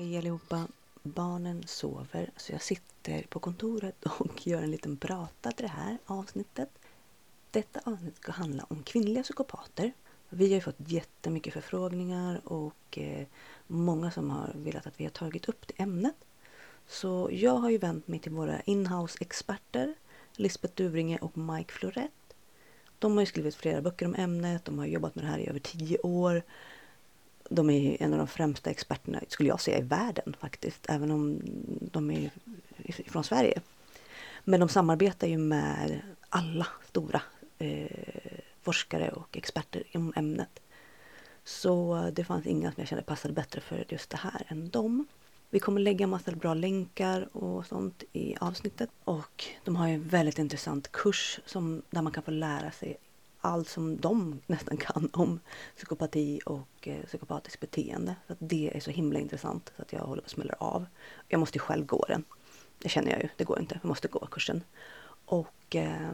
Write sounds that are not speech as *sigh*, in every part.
Hej allihopa! Barnen sover så jag sitter på kontoret *laughs* och gör en liten prata till det här avsnittet. Detta avsnitt ska handla om kvinnliga psykopater. Vi har ju fått jättemycket förfrågningar och eh, många som har velat att vi har tagit upp det ämnet. Så jag har ju vänt mig till våra inhouse-experter Lisbeth Duvringe och Mike Florett. De har ju skrivit flera böcker om ämnet, de har jobbat med det här i över tio år de är en av de främsta experterna, skulle jag säga, i världen faktiskt. Även om de är från Sverige. Men de samarbetar ju med alla stora eh, forskare och experter inom ämnet. Så det fanns inga som jag kände passade bättre för just det här än dem. Vi kommer lägga massa bra länkar och sånt i avsnittet. Och de har ju en väldigt intressant kurs som, där man kan få lära sig allt som de *laughs* nästan kan om psykopati och eh, psykopatiskt beteende. Så det är så himla intressant så att jag håller på att smälla av. Jag måste ju själv gå den. Det känner jag ju, det går inte. Jag måste gå kursen. Och eh,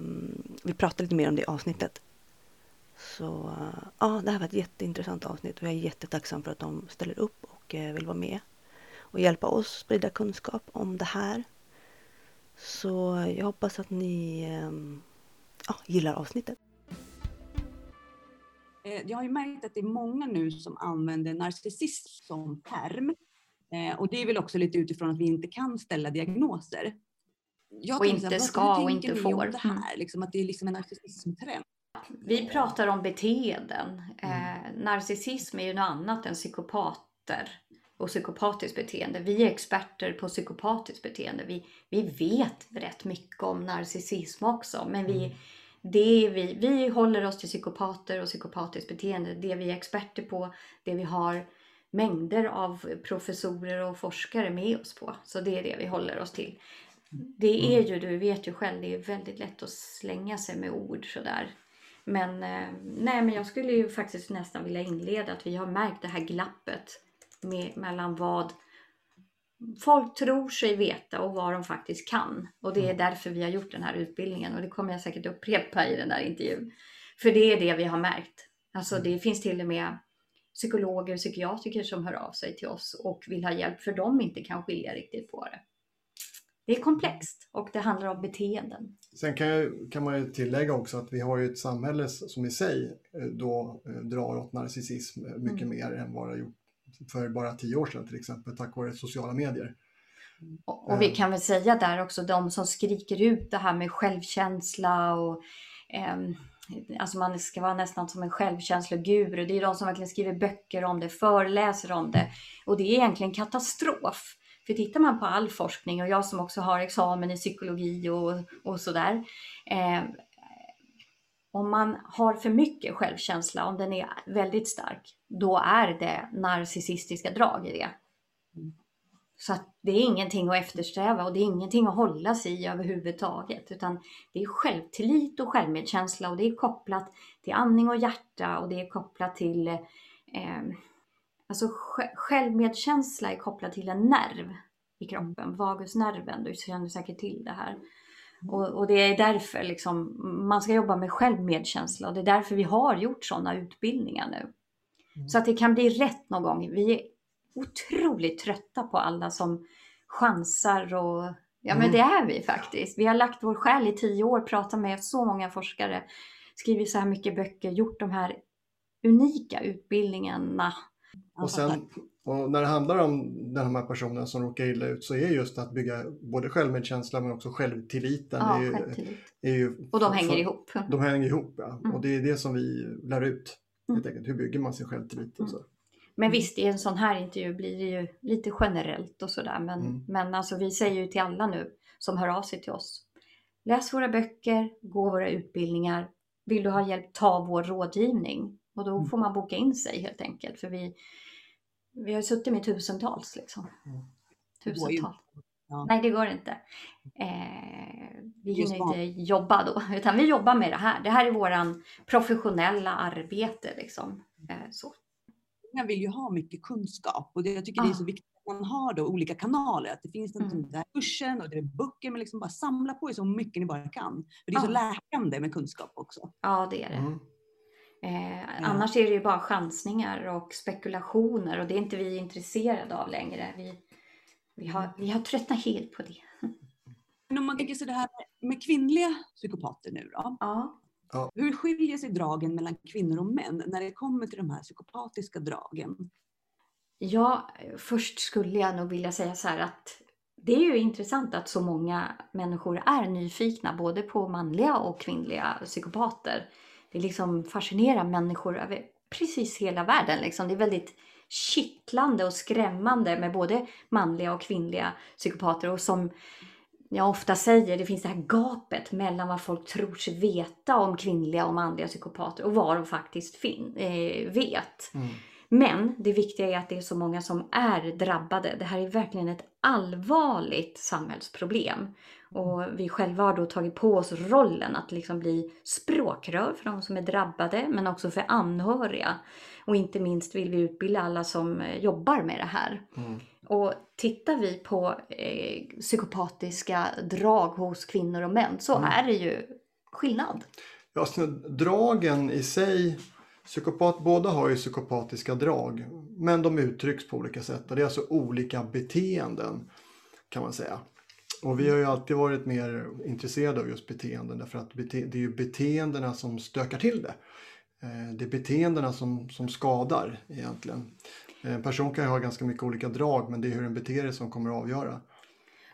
vi pratade lite mer om det i avsnittet. Så eh, ja, det här var ett jätteintressant avsnitt och jag är jättetacksam för att de ställer upp och eh, vill vara med och hjälpa oss sprida kunskap om det här. Så jag hoppas att ni ehm, ja, gillar avsnittet. Eh, jag har ju märkt att det är många nu som använder narcissism som term. Eh, och det är väl också lite utifrån att vi inte kan ställa diagnoser. Jag och inte ska och inte får. Det här, mm. liksom, att det är liksom en narcissismtrend. Vi pratar om beteenden. Mm. Eh, narcissism är ju något annat än psykopater och psykopatiskt beteende. Vi är experter på psykopatiskt beteende. Vi, vi vet rätt mycket om narcissism också, men vi, mm det vi, vi håller oss till psykopater och psykopatiskt beteende. Det vi är experter på, det vi har mängder av professorer och forskare med oss på. Så det är det vi håller oss till. Det är ju, du vet ju själv, det är väldigt lätt att slänga sig med ord sådär. Men, eh, nej, men jag skulle ju faktiskt nästan vilja inleda att vi har märkt det här glappet med, mellan vad folk tror sig veta och vad de faktiskt kan. Och det är mm. därför vi har gjort den här utbildningen och det kommer jag säkert upprepa i den där intervjun. För det är det vi har märkt. Alltså mm. det finns till och med psykologer och psykiatriker som hör av sig till oss och vill ha hjälp för de inte kan skilja riktigt på det. Det är komplext och det handlar om beteenden. Sen kan, jag, kan man ju tillägga också att vi har ju ett samhälle som i sig eh, då eh, drar åt narcissism mycket mm. mer än vad det har gjort för bara tio år sedan till exempel, tack vare sociala medier. Och, och vi kan väl säga där också, de som skriker ut det här med självkänsla och eh, Alltså man ska vara nästan som en självkänsloguru. Det är de som verkligen skriver böcker om det, föreläser om det. Och det är egentligen katastrof. För tittar man på all forskning och jag som också har examen i psykologi och, och sådär. Eh, om man har för mycket självkänsla, om den är väldigt stark, då är det narcissistiska drag i det. Så att det är ingenting att eftersträva och det är ingenting att hålla sig i överhuvudtaget. Utan det är självtillit och självmedkänsla och det är kopplat till andning och hjärta och det är kopplat till... Eh, alltså självmedkänsla är kopplat till en nerv i kroppen, vagusnerven. Du känner säkert till det här. Och, och, det är därför liksom, man ska jobba med självmedkänsla och det är därför vi har gjort sådana utbildningar nu. Mm. Så att det kan bli rätt någon gång. Vi är otroligt trötta på alla som chansar och ja men mm. det är vi faktiskt. Vi har lagt vår själ i tio år, pratat med så många forskare, skrivit så här mycket böcker, gjort de här unika utbildningarna. Och sen och när det handlar om de här personerna som råkar illa ut så är just att bygga både självmedkänsla men också självtilliten. Ja, är ju, självtillit. Är ju, och de hänger för, ihop. De hänger ihop, ja. Mm. Och det är det som vi lär ut. Mm. Helt enkelt. Hur bygger man sin självtillit och så. Mm. Men visst, i en sån här intervju blir det ju lite generellt och sådär. Men, mm. men alltså, vi säger ju till alla nu som hör av sig till oss. Läs våra böcker, gå våra utbildningar. Vill du ha hjälp, ta vår rådgivning. Och då mm. får man boka in sig helt enkelt. För vi, vi har suttit med tusentals liksom. Mm. Tusentals. Ja. Nej, det går inte. Eh, vi hinner inte jobba då, *laughs* utan vi jobbar med det här. Det här är våran professionella arbete liksom. Eh, så. Jag vill ju ha mycket kunskap och det, jag tycker ah. det är så viktigt att man har då olika kanaler. Att det finns mm. den där kursen och det är böcker, men liksom bara samla på er så mycket ni bara kan. För det är ah. så läkande med kunskap också. Ja, det är det. Mm. Eh, ja. Annars är det ju bara chansningar och spekulationer och det är inte vi intresserade av längre. Vi, vi, har, vi har tröttnat helt på det. Men om man tänker sig det här med kvinnliga psykopater nu då. Ja. Ja. Hur skiljer sig dragen mellan kvinnor och män när det kommer till de här psykopatiska dragen? Ja, först skulle jag nog vilja säga så här att det är ju intressant att så många människor är nyfikna både på manliga och kvinnliga psykopater. Liksom fascinerar människor över precis hela världen. Liksom. Det är väldigt kittlande och skrämmande med både manliga och kvinnliga psykopater. Och som jag ofta säger, det finns det här gapet mellan vad folk tror sig veta om kvinnliga och manliga psykopater och vad de faktiskt fin- eh, vet. Mm. Men det viktiga är att det är så många som är drabbade. Det här är verkligen ett allvarligt samhällsproblem. Och vi själva har då tagit på oss rollen att liksom bli språkrör för de som är drabbade men också för anhöriga. Och inte minst vill vi utbilda alla som eh, jobbar med det här. Mm. Och tittar vi på eh, psykopatiska drag hos kvinnor och män så mm. är det ju skillnad. Ja, så dragen i sig, psykopat, båda har ju psykopatiska drag. Men de uttrycks på olika sätt. Det är alltså olika beteenden kan man säga. Och vi har ju alltid varit mer intresserade av just beteenden därför att det är ju beteendena som stökar till det. Eh, det är beteendena som, som skadar egentligen. Eh, en person kan ju ha ganska mycket olika drag men det är hur den beter sig som kommer att avgöra.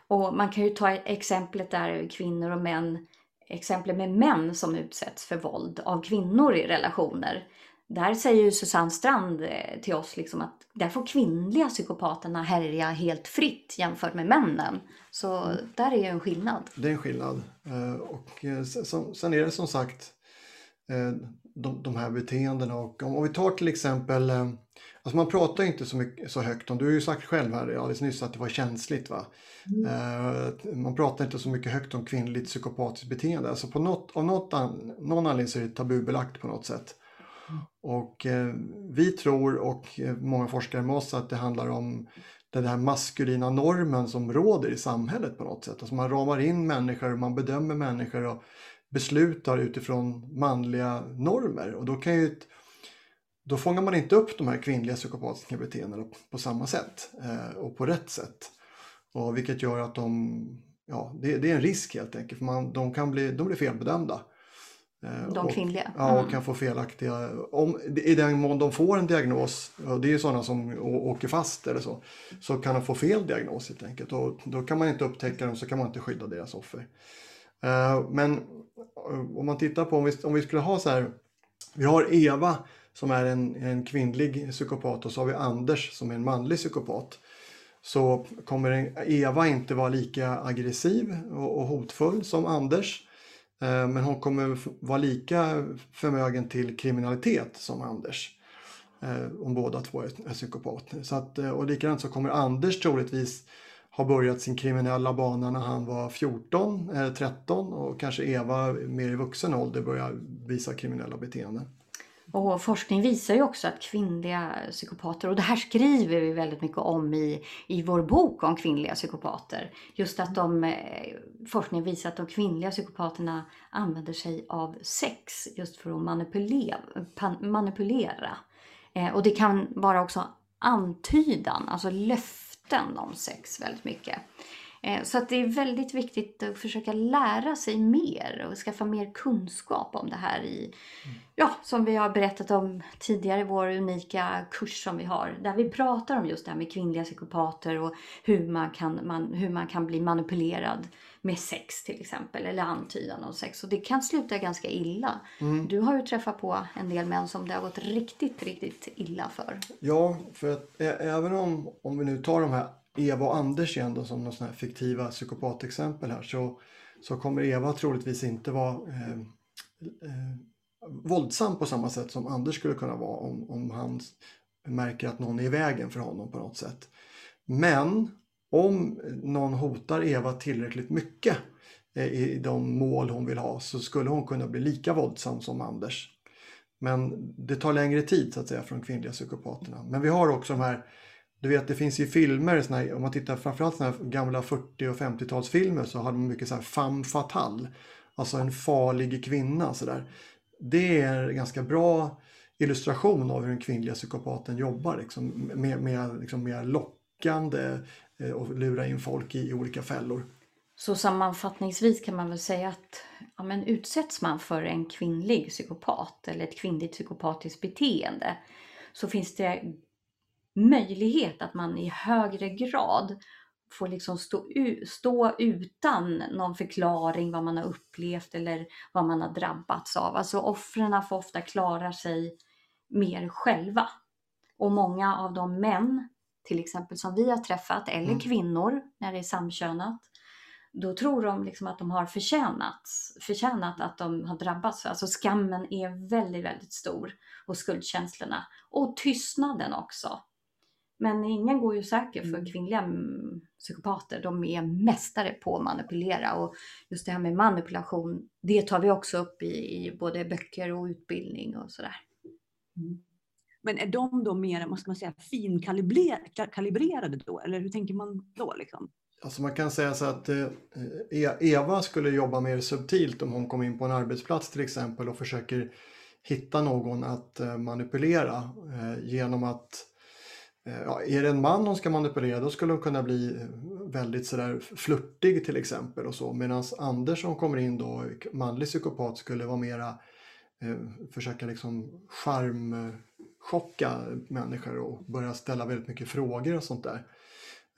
Och man kan ju ta exemplet där kvinnor och män, exemplet med män som utsätts för våld av kvinnor i relationer. Där säger ju Susanne Strand eh, till oss liksom att där får kvinnliga psykopaterna härja helt fritt jämfört med männen. Så mm. där är ju en skillnad. Det är en skillnad. Eh, och eh, sen är det som sagt de, de här beteendena. Och om, om vi tar till exempel, eh, alltså man pratar inte så, mycket, så högt om, du har ju sagt själv här alldeles nyss att det var känsligt va. Mm. Uh, man pratar inte så mycket högt om kvinnligt psykopatiskt beteende. Alltså på något, av något an, någon anledning så är det tabubelagt på något sätt. Mm. Och uh, vi tror och många forskare med oss att det handlar om den här maskulina normen som råder i samhället på något sätt. Alltså man ramar in människor och man bedömer människor och beslutar utifrån manliga normer. Och då, kan ju, då fångar man inte upp de här kvinnliga psykopatiska beteendena på samma sätt eh, och på rätt sätt. Och vilket gör att de, ja, det, det är en risk helt enkelt. För man, de, kan bli, de blir felbedömda. Eh, de kvinnliga? Och, ja, och kan få felaktiga, om, i den mån de får en diagnos, och det är ju sådana som åker fast eller så, så kan de få fel diagnos helt enkelt. Och då kan man inte upptäcka dem så kan man inte skydda deras offer. Eh, men eh, om man tittar på om vi, om vi skulle ha så här. Vi har Eva som är en, en kvinnlig psykopat och så har vi Anders som är en manlig psykopat. Så kommer Eva inte vara lika aggressiv och, och hotfull som Anders. Eh, men hon kommer vara lika förmögen till kriminalitet som Anders. Om båda två är psykopater. Så att, och likadant så kommer Anders troligtvis har börjat sin kriminella bana när han var 14 eller 13 och kanske Eva mer i vuxen ålder börjar visa kriminella beteenden. Och forskning visar ju också att kvinnliga psykopater, och det här skriver vi väldigt mycket om i, i vår bok om kvinnliga psykopater. Just att de, eh, forskning visar att de kvinnliga psykopaterna använder sig av sex just för att manipulera. manipulera. Eh, och det kan vara också antydan, alltså löften löften om sex väldigt mycket. Eh, så att det är väldigt viktigt att försöka lära sig mer och skaffa mer kunskap om det här i, ja, som vi har berättat om tidigare, i vår unika kurs som vi har. Där vi pratar om just det här med kvinnliga psykopater och hur man kan, man, hur man kan bli manipulerad med sex till exempel, eller antydan om sex. Och det kan sluta ganska illa. Mm. Du har ju träffat på en del män som det har gått riktigt, riktigt illa för. Ja, för att även om, om vi nu tar de här Eva och Anders igen då, som några sådana här fiktiva psykopatexempel här så, så kommer Eva troligtvis inte vara eh, eh, våldsam på samma sätt som Anders skulle kunna vara om, om han märker att någon är i vägen för honom på något sätt. Men om någon hotar Eva tillräckligt mycket eh, i de mål hon vill ha så skulle hon kunna bli lika våldsam som Anders. Men det tar längre tid så att säga från kvinnliga psykopaterna. Men vi har också de här, du vet det finns ju filmer, här, om man tittar framförallt såna här gamla 40 och 50-talsfilmer så hade man mycket så här femme fatale. Alltså en farlig kvinna sådär. det är en ganska bra illustration av hur den kvinnliga psykopaten jobbar. Liksom, med, med liksom mer lockande Eh, och lura in folk i, olika fällor. Så sammanfattningsvis kan man väl säga att ja, men utsätts man för en kvinnlig psykopat eller ett kvinnligt psykopatiskt beteende så finns det möjlighet att man i högre grad får liksom stå, stå utan någon förklaring vad man har upplevt eller vad man har drabbats av. Alltså offren får ofta klara sig mer själva. Och många av de män, till exempel som vi har träffat, eller mm. kvinnor när det är samkönat, då tror de liksom att de har förtjänat, förtjänat att de har drabbats. Alltså skammen är väldigt, väldigt stor och skuldkänslorna. Och tystnaden också. Men ingen går ju säker för mm. kvinnliga psykopater. De är mästare på att manipulera och just det här med manipulation, det tar vi också upp i, i både böcker och utbildning och sådär. Mm. Men är de då mer, måste man säga, finkalibrerade då? Eller hur tänker man då liksom? Alltså man kan säga så att eh, e-, Eva skulle jobba mer subtilt om hon kom in på en arbetsplats till exempel och försöker hitta någon att eh, manipulera eh, genom att Ja, är det en man hon ska manipulera då skulle hon kunna bli väldigt sådär flörtig till exempel och så. Medan Anders som kommer in då, manlig psykopat, skulle vara mera eh, försöka liksom charm charmchocka människor och börja ställa väldigt mycket frågor och sånt där.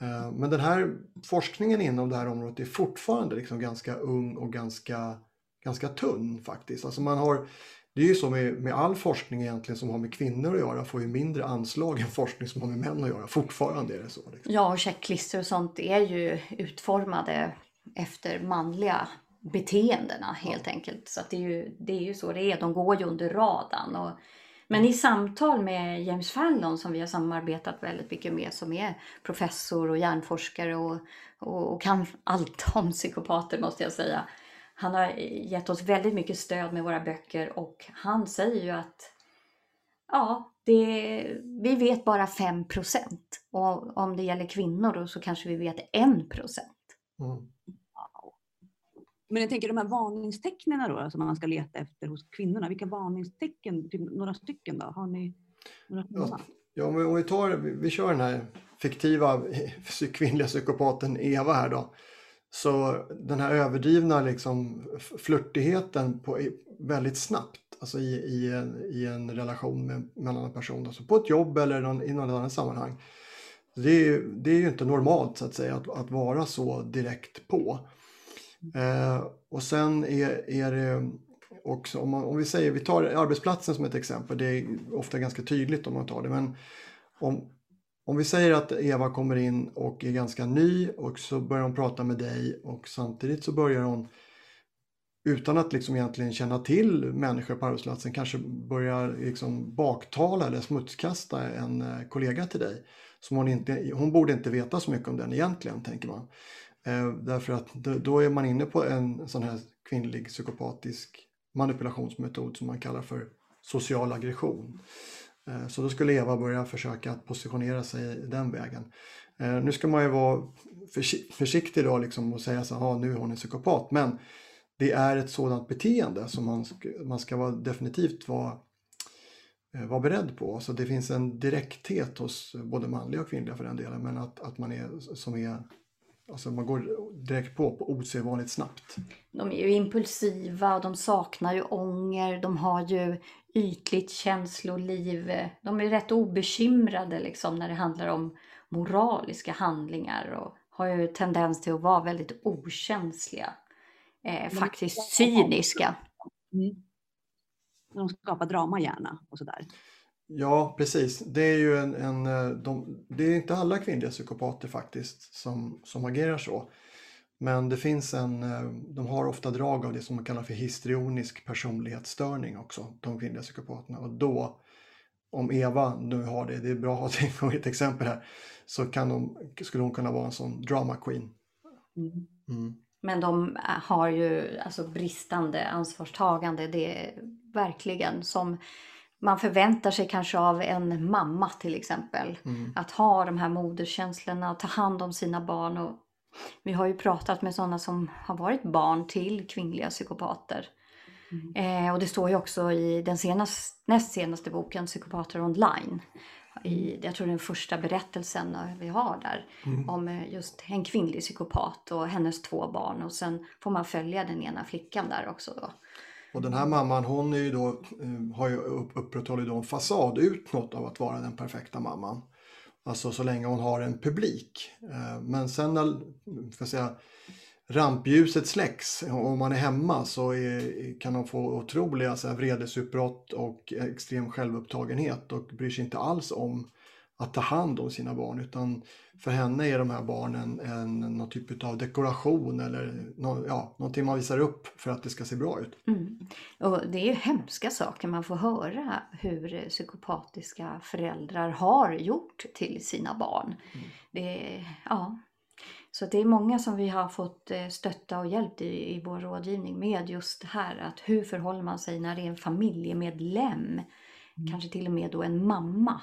Eh, men den här forskningen inom det här området är fortfarande liksom ganska ung och ganska, ganska tunn faktiskt. Alltså man har, det är ju så med, med all forskning egentligen som har med kvinnor att göra får ju mindre anslag än forskning som har med män att göra. Fortfarande är det så. Liksom. Ja, och checklistor och sånt är ju utformade efter manliga beteendena helt ja. enkelt. Så det, är ju, det är ju så det är. De går ju under radarn. Och men i samtal med James Fallon som vi har samarbetat väldigt mycket med som är professor och hjärnforskare och, och, och kan allt om psykopater måste jag säga. Han har gett oss väldigt mycket stöd med våra böcker och han säger ju att ja, det, vi vet bara 5% och om det gäller kvinnor då så kanske vi vet 1 Mm. Men jag tänker de här varningstecknen då som man ska leta efter hos kvinnorna. Vilka varningstecken, typ några stycken då? Har ni några ja, ja, men om vi tar, vi kör den här fiktiva *laughs* kvinnliga psykopaten Eva här då. Så den här överdrivna liksom flörtigheten på, väldigt snabbt, alltså i, i, en, i en relation med, mellan en person, alltså på ett jobb eller någon, i något annat sammanhang. Det är, det är ju inte normalt så att säga att, att vara så direkt på. Eh, och sen är, är det också, om, man, om, vi säger, vi tar arbetsplatsen som ett exempel, det är ofta ganska tydligt om man tar det, men om, om vi säger att Eva kommer in och är ganska ny och så börjar hon prata med dig och samtidigt så börjar hon utan att liksom egentligen känna till människor på arbetsplatsen kanske börjar liksom baktala eller smutskasta en eh, kollega till dig. Som hon, inte, hon borde inte veta så mycket om den egentligen, tänker man. Eh, därför att då är man inne på en sån här kvinnlig psykopatisk manipulationsmetod som man kallar för social aggression. Eh, så då skulle Eva börja försöka att positionera sig den vägen. Eh, nu ska man ju vara försiktig då liksom och säga så här, nu är hon en psykopat. Men det är ett sådant beteende som man ska, man ska vara, definitivt vara, vara beredd på. Så det finns en direkthet hos både manliga och kvinnliga för den delen. Men att, att man är, som är Alltså man går direkt på, på osedvanligt snabbt. De är ju impulsiva de saknar ju ånger. De har ju ytligt känsloliv. De är rätt obekymrade liksom när det handlar om moraliska handlingar och har ju tendens till att vara väldigt okänsliga. Eh, faktiskt cyniska. Mm. De skapar drama gärna och sådär. Ja, precis. Det är ju en, en eh, de, det är inte alla kvinnliga psykopater faktiskt som, som agerar så. Men det finns en, eh, de har ofta drag av det som man kallar för histrionisk personlighetsstörning också, de kvinnliga psykopaterna. Och då, om Eva nu har det, det är bra att ha *laughs* ett exempel här, så kan de, skulle hon kunna vara en sån drama queen. Mm. Mm. Men de har ju alltså bristande ansvarstagande, det är verkligen som man förväntar sig kanske av en mamma till exempel. Mm. Att ha de här moderskänslorna och ta hand om sina barn. Och vi har ju pratat med sådana som har varit barn till kvinnliga psykopater. Mm. Eh, och det står ju också i den senaste, näst senaste boken, Psykopater online. I, jag tror den första berättelsen vi har där mm. om eh, just en kvinnlig psykopat och hennes två barn och sen får man följa den ena flickan där också då. Och den här mamman hon är ju då, eh, har ju upprätthållit en fasad utåt av att vara den perfekta mamman. Alltså så länge hon har en publik. Eh, men sen när för säga, rampljuset släcks och om man är hemma så är, kan hon få otroliga så här, vredesutbrott och extrem självupptagenhet och bryr sig inte alls om att ta hand om sina barn utan för henne är de här barnen en, någon typ av dekoration eller no, ja, någonting man visar upp för att det ska se bra ut. Mm. Och det är ju hemska saker man får höra hur psykopatiska föräldrar har gjort till sina barn. Mm. Det, ja. Så det är många som vi har fått eh, stötta och hjälpt i, i vår rådgivning med just det här att hur förhåller man sig när det är en familjemedlem, mm. kanske till och med då en mamma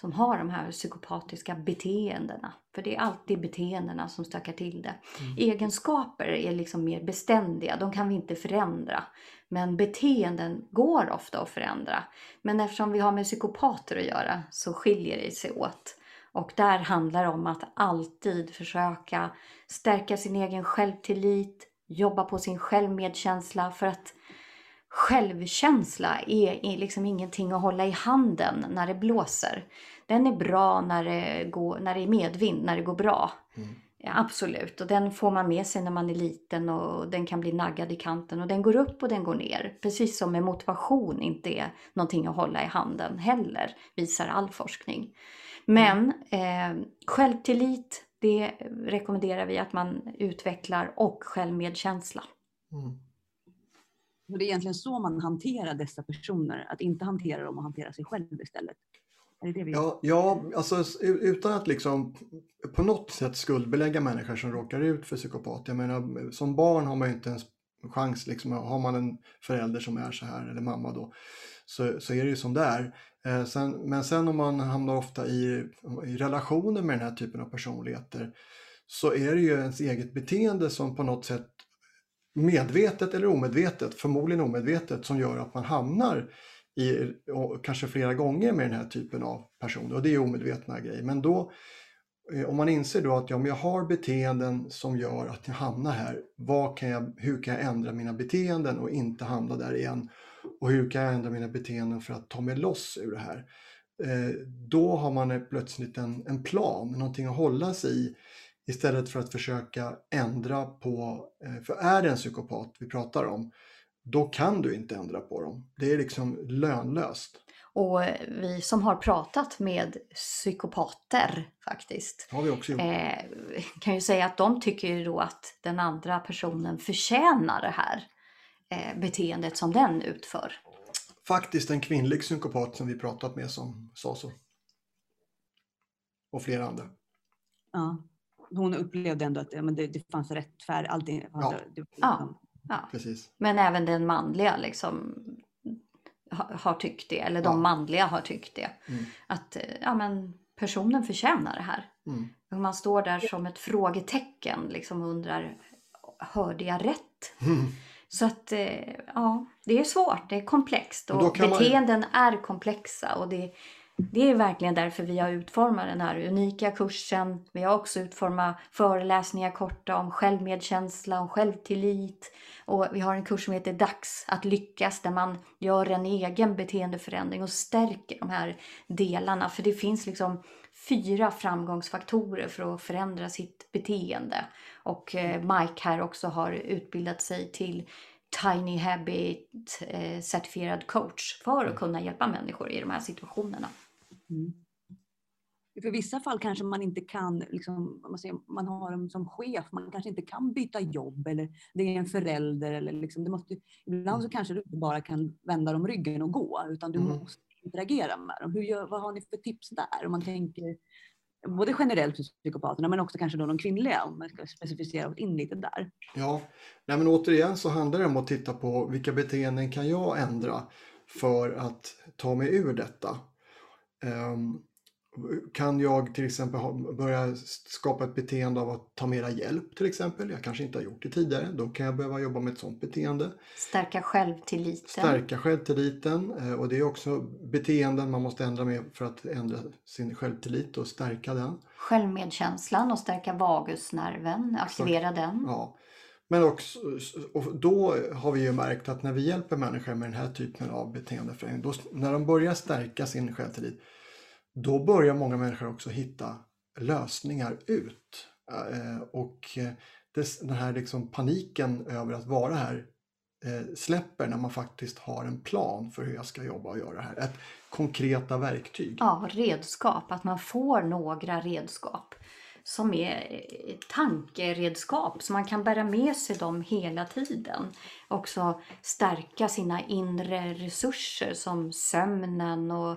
som har de här psykopatiska beteendena. För det är alltid beteendena som stökar till det. Mm. Egenskaper är liksom mer beständiga, de kan vi inte förändra. Men beteenden går ofta att förändra. Men eftersom vi har med psykopater att göra så skiljer det sig åt. Och där handlar det om att alltid försöka stärka sin egen självtillit, jobba på sin självmedkänsla för att självkänsla är liksom ingenting att hålla i handen när det blåser. Den är bra när det, går, när det är medvind, när det går bra. Mm. Ja, absolut, och den får man med sig när man är liten och den kan bli naggad i kanten och den går upp och den går ner. Precis som med motivation inte är någonting att hålla i handen heller, visar all forskning. Men eh, självtillit, det rekommenderar vi att man utvecklar och självmedkänsla. Mm. Och det är egentligen så man hanterar dessa personer, att inte hantera dem och hantera sig själv istället. Är det det vi... ja, ja, alltså utan att liksom på något sätt skuldbelägga människor som råkar ut för psykopat. Jag menar, som barn har man ju inte ens chans, liksom, har man en förälder som är så här, eller mamma då, så, så är det ju som det är. Eh, sen, men sen om man hamnar ofta i, i relationer med den här typen av personligheter så är det ju ens eget beteende som på något sätt medvetet eller omedvetet, förmodligen omedvetet, som gör att man hamnar i, kanske flera gånger med den här typen av personer. Och det är omedvetna grejer. Men då, eh, om man inser då att ja, jag har beteenden som gör att jag hamnar här. Vad kan jag, hur kan jag ändra mina beteenden och inte hamna där igen? Och hur kan jag ändra mina beteenden för att ta mig loss ur det här? Eh, då har man plötsligt en, en plan, någonting att hålla sig i Istället för att försöka ändra på, eh, för är det en psykopat vi pratar om, då kan du inte ändra på dem. Det är liksom lönlöst. Och vi som har pratat med psykopater faktiskt, har vi också gjort. Eh, kan ju säga att de tycker då att den andra personen förtjänar det här eh, beteendet som den utför. Faktiskt en kvinnlig psykopat som vi pratat med som sa så. Och flera andra. Ja hon upplevde ändå att ja, men det, det fanns rättfärd. Allting, ja. Det, ja. ja. Precis. Men även den manliga liksom har, har tyckt det, eller de ja. manliga har tyckt det. Mm. Att eh, ja, men personen förtjänar det här. Mm. Man står där som ett frågetecken liksom undrar, hörde jag rätt? Mm. Så att eh, ja, det är svårt, det är komplext och, och beteenden man... är komplexa och det det är verkligen därför vi har utformat den här unika kursen. Vi har också utformat föreläsningar korta om självmedkänsla, om självtillit. Och vi har en kurs som heter Dags att lyckas där man gör en egen beteendeförändring och stärker de här delarna. För det finns liksom fyra framgångsfaktorer för att förändra sitt beteende. Och eh, Mike här också har utbildat sig till Tiny Habit eh, certifierad coach för att mm. kunna hjälpa människor i de här situationerna. Mm. För vissa fall kanske man inte kan, liksom, man, säger, man har dem som chef, man kanske inte kan byta jobb eller det är en förälder. Eller liksom, det måste, ibland så mm. kanske du inte bara kan vända dem ryggen och gå, utan du mm. måste interagera med dem. Hur gör, vad har ni för tips där? Om man tänker både generellt för psykopaterna men också kanske då de kvinnliga, om man ska specificera in lite där. Ja, Nej, men återigen så handlar det om att titta på vilka beteenden kan jag ändra för att ta mig ur detta. Um, kan jag till exempel börja skapa ett beteende av att ta mera hjälp till exempel? Jag kanske inte har gjort det tidigare. Då kan jag behöva jobba med ett sådant beteende. Stärka självtilliten. Stärka självtilliten. Eh, och det är också beteenden man måste ändra med för att ändra sin självtillit och stärka den. Självmedkänslan och stärka vagusnerven, aktivera Exakt. den. Ja. Men också, och då har vi ju märkt att när vi hjälper människor med den här typen av beteendeförändring, då, när de börjar stärka sin självtillit, då börjar många människor också hitta lösningar ut. Eh, och eh, den här liksom paniken över att vara här eh, släpper när man faktiskt har en plan för hur jag ska jobba och göra det här. Ett konkreta verktyg. Ja, redskap. Att man får några redskap som är tankeredskap så man kan bära med sig dem hela tiden. Också stärka sina inre resurser som sömnen och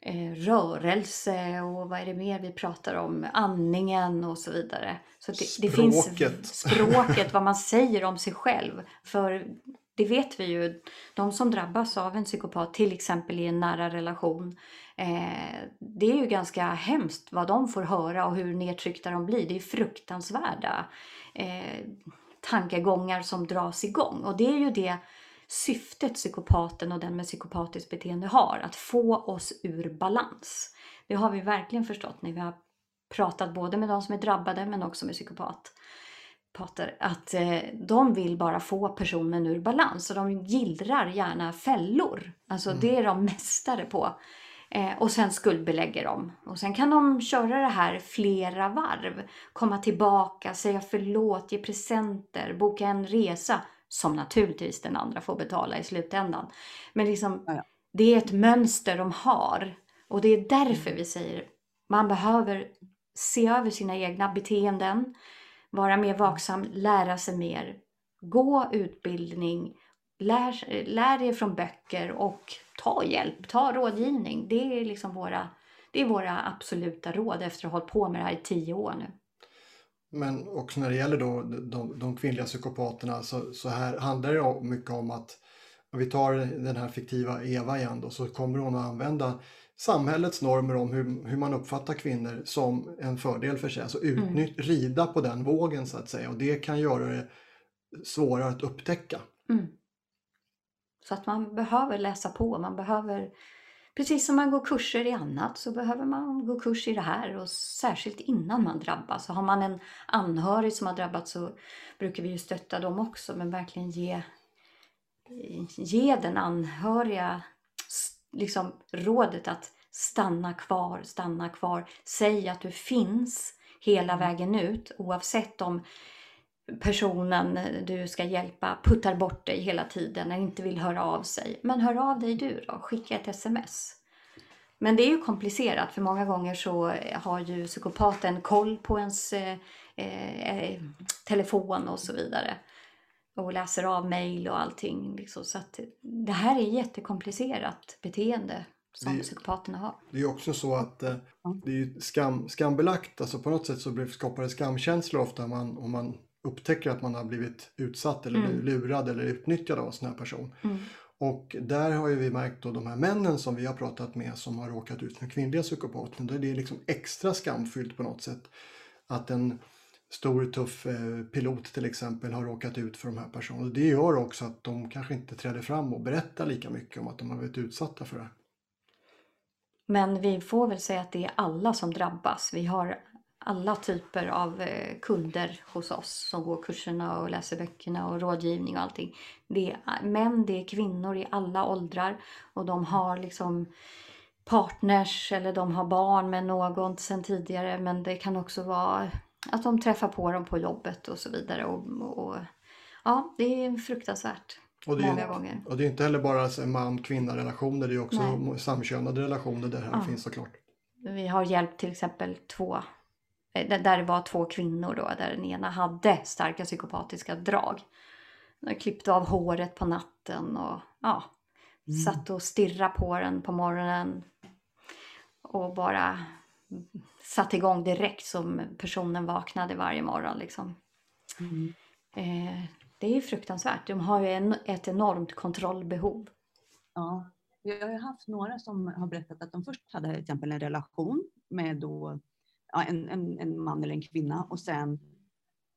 eh, rörelse och vad är det mer vi pratar om? Andningen och så vidare. Så det, språket. det finns språket, vad man säger om sig själv. För det vet vi ju, de som drabbas av en psykopat, till exempel i en nära relation, eh, det är ju ganska hemskt vad de får höra och hur nedtryckta de blir. Det är fruktansvärda eh, tankegångar som dras igång. Och det är ju det syftet psykopaten och den med psykopatiskt beteende har, att få oss ur balans. Det har vi verkligen förstått när vi har pratat både med de som är drabbade men också med psykopat pater, att eh, de vill bara få personen ur balans och de gillrar gärna fällor. Alltså mm. det är de mästare på. Eh, och sen skuldbelägger de. Och sen kan de köra det här flera varv. Komma tillbaka, säga förlåt, ge presenter, boka en resa. Som naturligtvis den andra får betala i slutändan. Men liksom, ja, ja. det är ett mönster de har. Och det är därför vi säger man behöver se över sina egna beteenden vara mer vaksam, lära sig mer, gå utbildning, lär, lär er från böcker och ta hjälp, ta rådgivning. Det är liksom våra, det är våra absoluta råd efter att ha hållit på med det här i tio år nu. Men också när det gäller då de, de kvinnliga psykopaterna så, så här handlar det mycket om att om vi tar den här fiktiva Eva igen då så kommer hon att använda samhällets normer om hur, hur man uppfattar kvinnor som en fördel för sig. Alltså utnytt, mm. rida på den vågen så att säga och det kan göra det svårare att upptäcka. Mm. Så att man behöver läsa på, man behöver Precis som man går kurser i annat så behöver man gå kurs i det här och särskilt innan man drabbas. Så har man en anhörig som har drabbats så brukar vi ju stötta dem också men verkligen ge, ge den anhöriga liksom rådet att stanna kvar, stanna kvar. Säg att du finns hela mm. vägen ut oavsett om personen du ska hjälpa puttar bort dig hela tiden eller inte vill höra av sig. Men hör av dig du då, skicka ett sms. Men det är ju komplicerat för många gånger så har ju psykopaten koll på ens eh, eh, telefon och så vidare och läser av mejl och allting. Liksom. Så att det här är jättekomplicerat beteende som det, psykopaterna har. Det är också så att eh, det är skam, skambelagt. Alltså på något sätt så skapar det skamkänslor ofta om man, om man upptäcker att man har blivit utsatt eller mm. lurad eller utnyttjad av en sån här person. Mm. Och där har ju vi märkt då de här männen som vi har pratat med som har råkat ut för kvinnliga psykopaten. Det är liksom extra skamfyllt på något sätt. Att en stor tuff eh, pilot till exempel har råkat ut för de här personerna. Det gör också att de kanske inte träder fram och berättar lika mycket om att de har blivit utsatta för det. Men vi får väl säga att det är alla som drabbas. Vi har alla typer av eh, kunder hos oss som går kurserna och läser böckerna och rådgivning och allting. Det är män, det är kvinnor i alla åldrar och de har liksom partners eller de har barn med någon sedan tidigare men det kan också vara att de träffar på dem på jobbet och så vidare. Och, och ja, det är fruktansvärt. Och det, många är, gånger. och det är inte heller bara man-kvinna relationer, det är också Nej. samkönade relationer där här ja. finns såklart. Vi har hjälpt till exempel två, eh, där det var två kvinnor då, där den ena hade starka psykopatiska drag. De klippte av håret på natten och ja, mm. satt och stirrade på den på morgonen. Och bara satte igång direkt som personen vaknade varje morgon. Liksom. Mm. Eh, det är fruktansvärt. De har ju en, ett enormt kontrollbehov. Ja. Jag har haft några som har berättat att de först hade till exempel en relation med då, ja, en, en, en man eller en kvinna och sen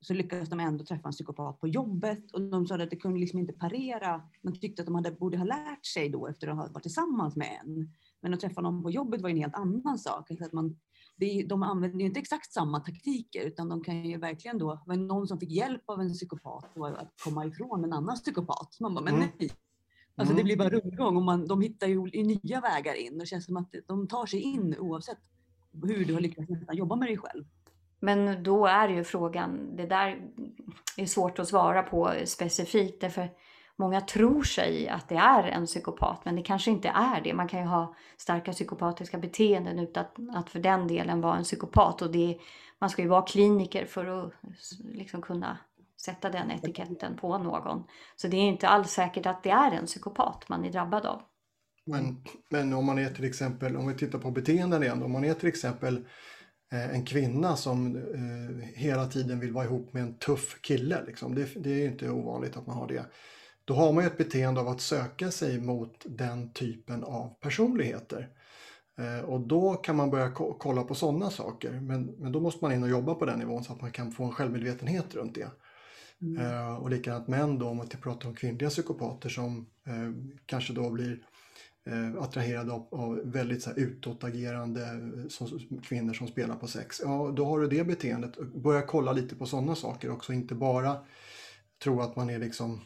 så lyckades de ändå träffa en psykopat på jobbet och de sa att det kunde liksom inte parera. Man tyckte att de hade, borde ha lärt sig då efter att ha varit tillsammans med en. Men att träffa någon på jobbet var en helt annan sak. Alltså att man, det, de använder inte exakt samma taktiker utan de kan ju verkligen då, var någon som fick hjälp av en psykopat att komma ifrån en annan psykopat. Man bara, men mm. nej. Alltså det mm. blir bara rundgång och man, de hittar ju nya vägar in och det känns som att de tar sig in oavsett hur du har lyckats jobba med dig själv. Men då är ju frågan, det där är svårt att svara på specifikt därför många tror sig att det är en psykopat men det kanske inte är det. Man kan ju ha starka psykopatiska beteenden utan att för den delen vara en psykopat och det, man ska ju vara kliniker för att liksom kunna sätta den etiketten på någon. Så det är inte alls säkert att det är en psykopat man är drabbad av. Men, men om man är till exempel, om vi tittar på beteenden igen, om man är till exempel eh, en kvinna som eh, hela tiden vill vara ihop med en tuff kille, liksom. det, det är inte ovanligt att man har det. Då har man ju ett beteende av att söka sig mot den typen av personligheter. Eh, och då kan man börja kolla på sådana saker. Men, men då måste man in och jobba på den nivån så att man kan få en självmedvetenhet runt det. Mm. Uh, och likadant män då, om man pratar om kvinnliga psykopater som uh, kanske då blir attraherade av, av väldigt så här, utåtagerande som, kvinnor som spelar på sex. Ja, då har du det beteendet. Börja kolla lite på sådana saker också, inte bara tro att man är liksom,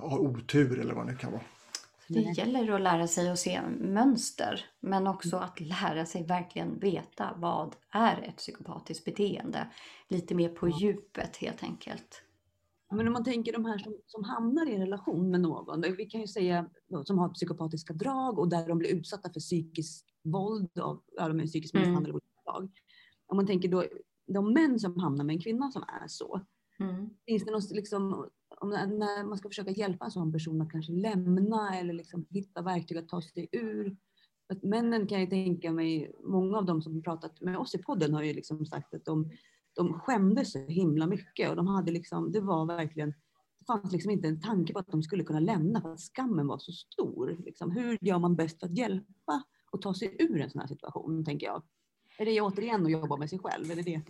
har otur eller vad det kan vara. Det gäller att lära sig att se mönster men också att lära sig verkligen veta vad är ett psykopatiskt beteende. Lite mer på djupet helt enkelt. Men om man tänker de här som, som hamnar i en relation med någon, vi kan ju säga som har psykopatiska drag och där de blir utsatta för psykiskt våld av ja, de är psykisk mm. misshandel av olika Om man tänker då de män som hamnar med en kvinna som är så, mm. finns det något liksom, om, när man ska försöka hjälpa en sån person att kanske lämna eller liksom hitta verktyg att ta sig ur. Att männen kan jag tänka mig, många av dem som pratat med oss i podden har ju liksom sagt att de de skämdes så himla mycket och de hade liksom, det var verkligen, det fanns liksom inte en tanke på att de skulle kunna lämna för att skammen var så stor. Liksom, hur gör man bäst för att hjälpa och ta sig ur en sån här situation, tänker jag. Är det återigen att jobba med sig själv? Är det det?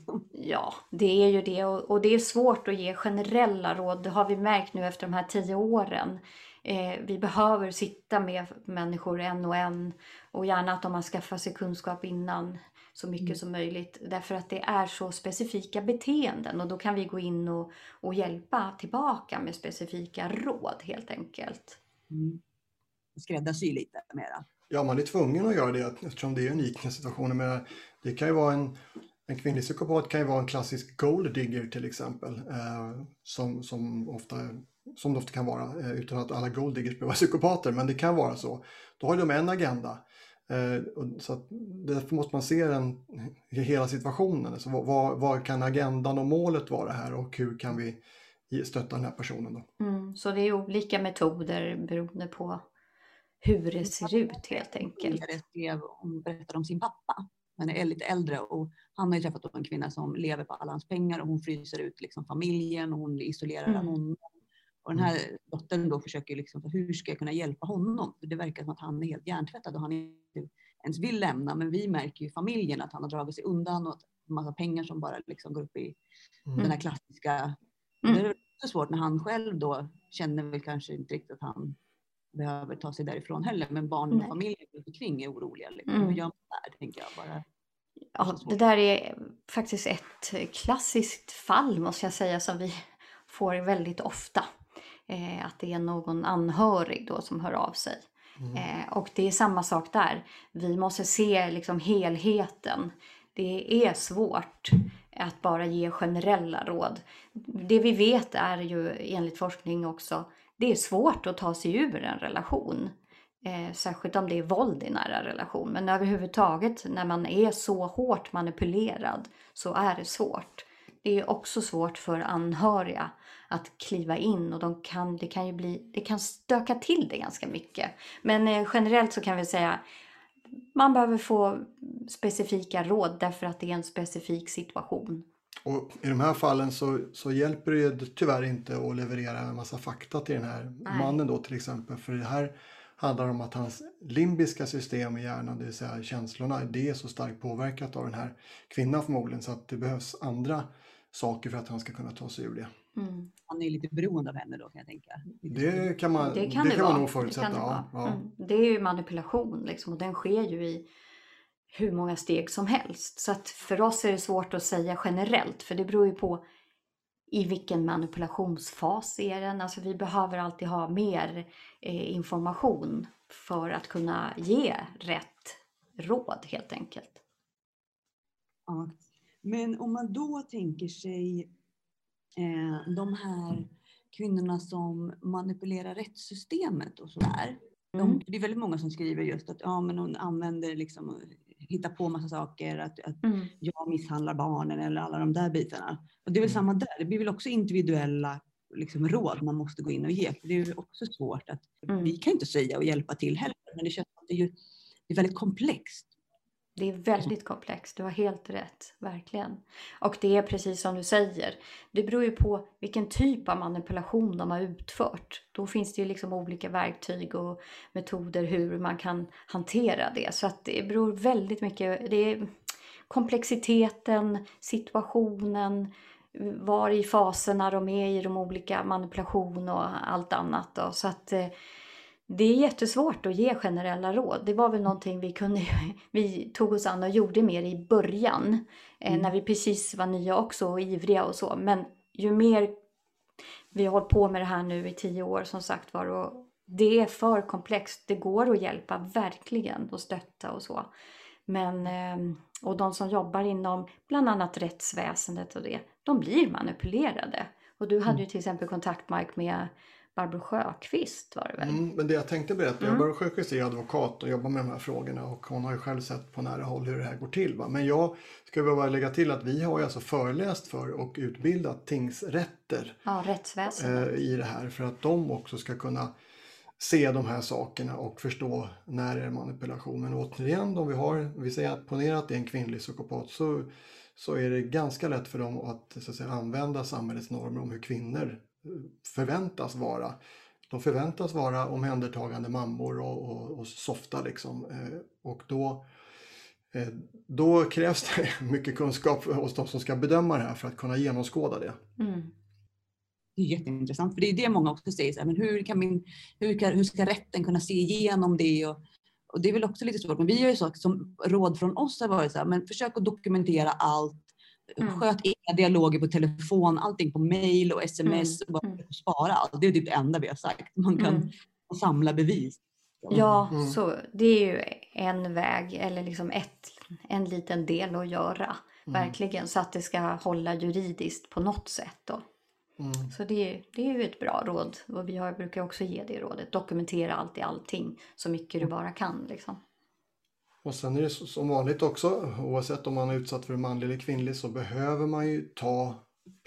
Ja, det är ju det och, och, det är svårt att ge generella råd. Det har vi märkt nu efter de här tio åren. Eh, vi behöver sitta med människor en och en och gärna att de har skaffat sig kunskap innan så mycket mm. som möjligt. Därför att det är så specifika beteenden och då kan vi gå in och, och hjälpa tillbaka med specifika råd helt enkelt. Mm. Skräddarsy lite mera. Ja, man är tvungen att göra det eftersom det är unika situationer. Men det kan ju vara en, en kvinnlig psykopat kan ju vara en klassisk gold digger till exempel. Eh, som, som, ofta, som det ofta kan vara, eh, utan att alla gold diggers behöver vara psykopater, men det kan vara så. Då har de en agenda. Eh, så att därför måste man se den, hela situationen. Alltså vad, vad, kan agendan och målet vara här och hur kan vi stötta den här personen? Då? Mm, så det är olika metoder beroende på hur det ser ut helt enkelt. Hon berättade om sin pappa. Han är lite äldre och han har ju träffat en kvinna som lever på alla hans pengar och hon fryser ut liksom familjen och hon isolerar mm. honom. Och den här dottern då försöker liksom, hur ska jag kunna hjälpa honom? För det verkar som att han är helt hjärntvättad och han inte ens vill lämna. Men vi märker ju familjen att han har dragit sig undan och att massa pengar som bara liksom går upp i mm. den här klassiska. Mm. Det är svårt när han själv då känner väl kanske inte riktigt att han behöver ta sig därifrån heller. Men barnen och familjen runt omkring är oroliga. Liksom. Mm. Hur gör man där, tänker jag. Bara. Ja, det där är faktiskt ett klassiskt fall måste jag säga som vi får väldigt ofta eh, att det är någon anhörig då som hör av sig. Mm. Eh, och det är samma sak där. Vi måste se liksom helheten. Det är svårt att bara ge generella råd. Det vi vet är ju enligt forskning också, det är svårt att ta sig ur en relation. Eh, särskilt om det är våld i nära relation. Men överhuvudtaget när man är så hårt manipulerad så är det svårt. Det är också svårt för anhöriga att kliva in och de kan, det, kan ju bli, det kan stöka till det ganska mycket. Men eh, generellt så kan vi säga man behöver få specifika råd därför att det är en specifik situation. Och I de här fallen så, så hjälper det tyvärr inte att leverera en massa fakta till den här Nej. mannen då till exempel. För det här handlar om att hans limbiska system i hjärnan, det vill säga känslorna, det är så starkt påverkat av den här kvinnan förmodligen så att det behövs andra saker för att han ska kunna ta sig ur det. Mm. Han är lite beroende av henne då kan jag tänka. Det kan man, det kan det kan man nog förutsätta. Det, ja, ja. Mm. det är ju manipulation liksom, och den sker ju i hur många steg som helst. Så att för oss är det svårt att säga generellt för det beror ju på i vilken manipulationsfas är den? Alltså vi behöver alltid ha mer eh, information för att kunna ge rätt råd helt enkelt. Ja. Men om man då tänker sig eh, de här kvinnorna som manipulerar rättssystemet och sådär. Mm. De, det är väldigt många som skriver just att ja, men hon använder liksom hitta på massa saker, att, att mm. jag misshandlar barnen eller alla de där bitarna. Och det är väl mm. samma där, det blir väl också individuella liksom, råd man måste gå in och ge. För det är också svårt att, mm. vi kan inte säga och hjälpa till heller, men det känns att det är, ju, det är väldigt komplext. Det är väldigt komplext, du har helt rätt, verkligen. Och det är precis som du säger, det beror ju på vilken typ av manipulation de har utfört. Då finns det ju liksom olika verktyg och metoder hur man kan hantera det. Så att det beror väldigt mycket, det är komplexiteten, situationen, var i faserna de är i de olika manipulation och allt annat. Då. Så att eh, det är jättesvårt att ge generella råd. Det var väl någonting vi, kunde, *laughs* vi tog oss an och gjorde mer i början. Eh, mm. När vi precis var nya också och ivriga och så. Men ju mer vi har hållit på med det här nu i tio år som sagt var. Och det är för komplext. Det går att hjälpa verkligen och stötta och så. Men, ehm, och de som jobbar inom bland annat rättsväsendet och det, de blir manipulerade. Och du hade ju mm. till exempel kontakt Mike med Barbro Sjöqvist var det väl? Mm, men det jag tänkte berätta, mm. Barbro Sjöqvist är advokat och jobbar med de här frågorna och hon har ju själv sett på nära håll hur det här går till. Va? Men jag ska bara lägga till att vi har ju alltså föreläst för och utbildat tingsrätter ja. Eh, i det här för att de också ska kunna se de här sakerna och förstå när det är manipulation. Men återigen, om vi har, vi säger att ponera att det är en kvinnlig psykopat så, så är det ganska lätt för dem att, så att säga, använda samhällets normer om hur kvinnor förväntas vara. De förväntas vara omhändertagande mammor och, och, och softa liksom. Eh, och då, eh, då krävs det *laughs* mycket kunskap hos de som ska bedöma det här för att kunna genomskåda det. Mm. Det är jätteintressant, för det är det många också säger, så här, men hur, kan min, hur, kan, hur ska rätten kunna se igenom det? Och, och det är väl också lite svårt, men vi har ju sagt som råd från oss har varit så här, men försök att dokumentera allt Mm. Sköt dialoger på telefon, allting på mail och sms mm. och bara mm. spara allt. Det är typ det enda vi har sagt. Man kan mm. samla bevis. Ja, mm. så det är ju en väg eller liksom ett, en liten del att göra. Mm. Verkligen så att det ska hålla juridiskt på något sätt. Då. Mm. Så det, det är ju ett bra råd och vi har, brukar också ge det rådet. Dokumentera allt i allting så mycket du bara kan. Liksom. Och sen är det som vanligt också, oavsett om man är utsatt för manlig eller kvinnlig, så behöver man ju ta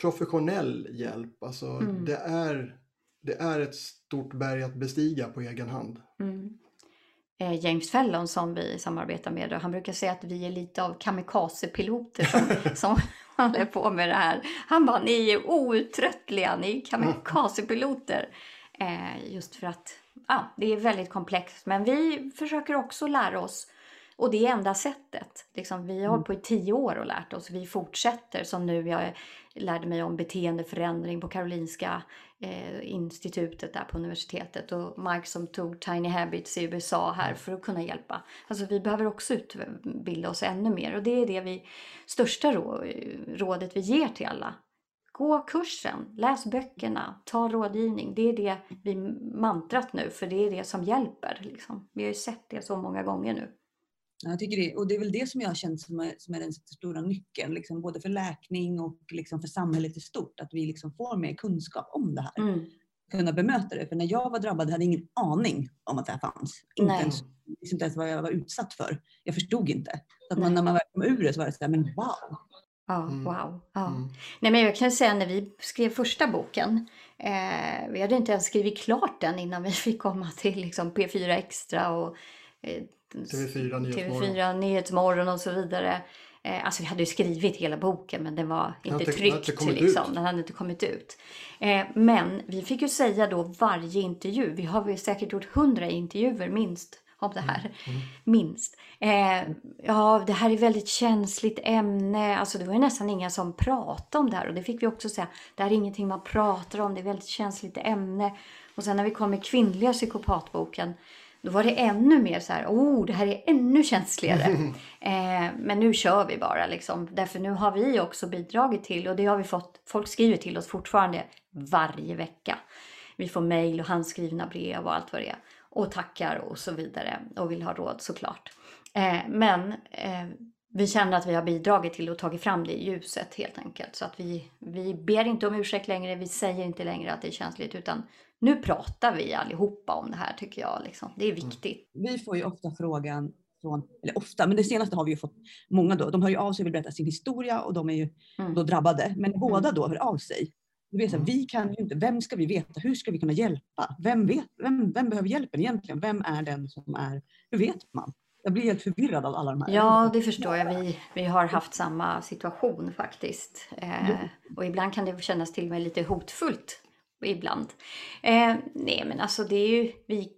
professionell hjälp. Alltså mm. det, är, det är ett stort berg att bestiga på egen hand. Mm. Eh, James Fallon som vi samarbetar med, och han brukar säga att vi är lite av kamikazepiloter som, *laughs* som håller på med det här. Han bara, ni är outtröttliga, ni är kamikazepiloter. Eh, just för att ja, det är väldigt komplext. Men vi försöker också lära oss och det är enda sättet. Liksom, vi har hållit mm. på i tio år och lärt oss. Vi fortsätter som nu. Jag lärde mig om beteendeförändring på Karolinska eh, institutet där på universitetet. Och Mike som tog Tiny Habits i USA här för att kunna hjälpa. Alltså vi behöver också utbilda oss ännu mer. Och det är det vi, största rådet vi ger till alla. Gå kursen, läs böckerna, ta rådgivning. Det är det vi mantrat nu, för det är det som hjälper. Liksom. Vi har ju sett det så många gånger nu. Jag tycker det, och det är väl det som jag känner som är, som är den stora nyckeln, liksom, både för läkning och liksom för samhället i stort, att vi liksom får mer kunskap om det här. Mm. Kunna bemöta det. För när jag var drabbad hade jag ingen aning om att det här fanns. Inte ens, inte ens vad jag var utsatt för. Jag förstod inte. Så att man, när man väl kom ur det så var det så här, men wow. Ja, mm. wow. Ja. Mm. Nej, men jag kan säga när vi skrev första boken, eh, vi hade inte ens skrivit klart den innan vi fick komma till liksom, P4 Extra och eh, TV4 Nyhetsmorgon. TV4 Nyhetsmorgon och så vidare. Eh, alltså vi hade ju skrivit hela boken men den var inte inte- tryckt. inte liksom. ut. Den hade inte kommit ut. Eh, men vi fick ju säga då varje intervju. Vi har väl säkert gjort hundra intervjuer minst om det här. Minst. Eh, ja, det här är väldigt känsligt ämne. Alltså det var ju nästan inga som pratade om det här. Och det fick vi också säga. Det här är ingenting man pratar om. Det är väldigt känsligt ämne. Och sen när vi kom med kvinnliga psykopatboken. Då var det ännu mer så här, oh det här är ännu känsligare. *laughs* eh, men nu kör vi bara liksom. Därför nu har vi också bidragit till, och det har vi fått, folk skriver till oss fortfarande varje vecka. Vi får mejl och handskrivna brev och allt vad det är. Och tackar och så vidare. Och vill ha råd såklart. Eh, men eh, vi känner att vi har bidragit till och tagit fram det i ljuset helt enkelt. Så att vi, vi ber inte om ursäkt längre, vi säger inte längre att det är känsligt. Utan nu pratar vi allihopa om det här tycker jag. Liksom. Det är viktigt. Vi får ju ofta frågan från, eller ofta, men det senaste har vi ju fått många då. De hör ju av sig och vill berätta sin historia och de är ju Mm. då drabbade. Men båda då hör av sig. Det så här, vi kan ju inte, vem ska vi veta? Hur ska vi kunna hjälpa? Vem, vet, vem, vem behöver hjälpen egentligen? Vem är den som är, hur vet man? Jag blir helt förvirrad av alla de här. Ja, det förstår jag. Vi, vi har haft samma situation faktiskt. Eh, och ibland kan det kännas till och med lite hotfullt. Ibland. Eh, nej, men alltså det är ju vi.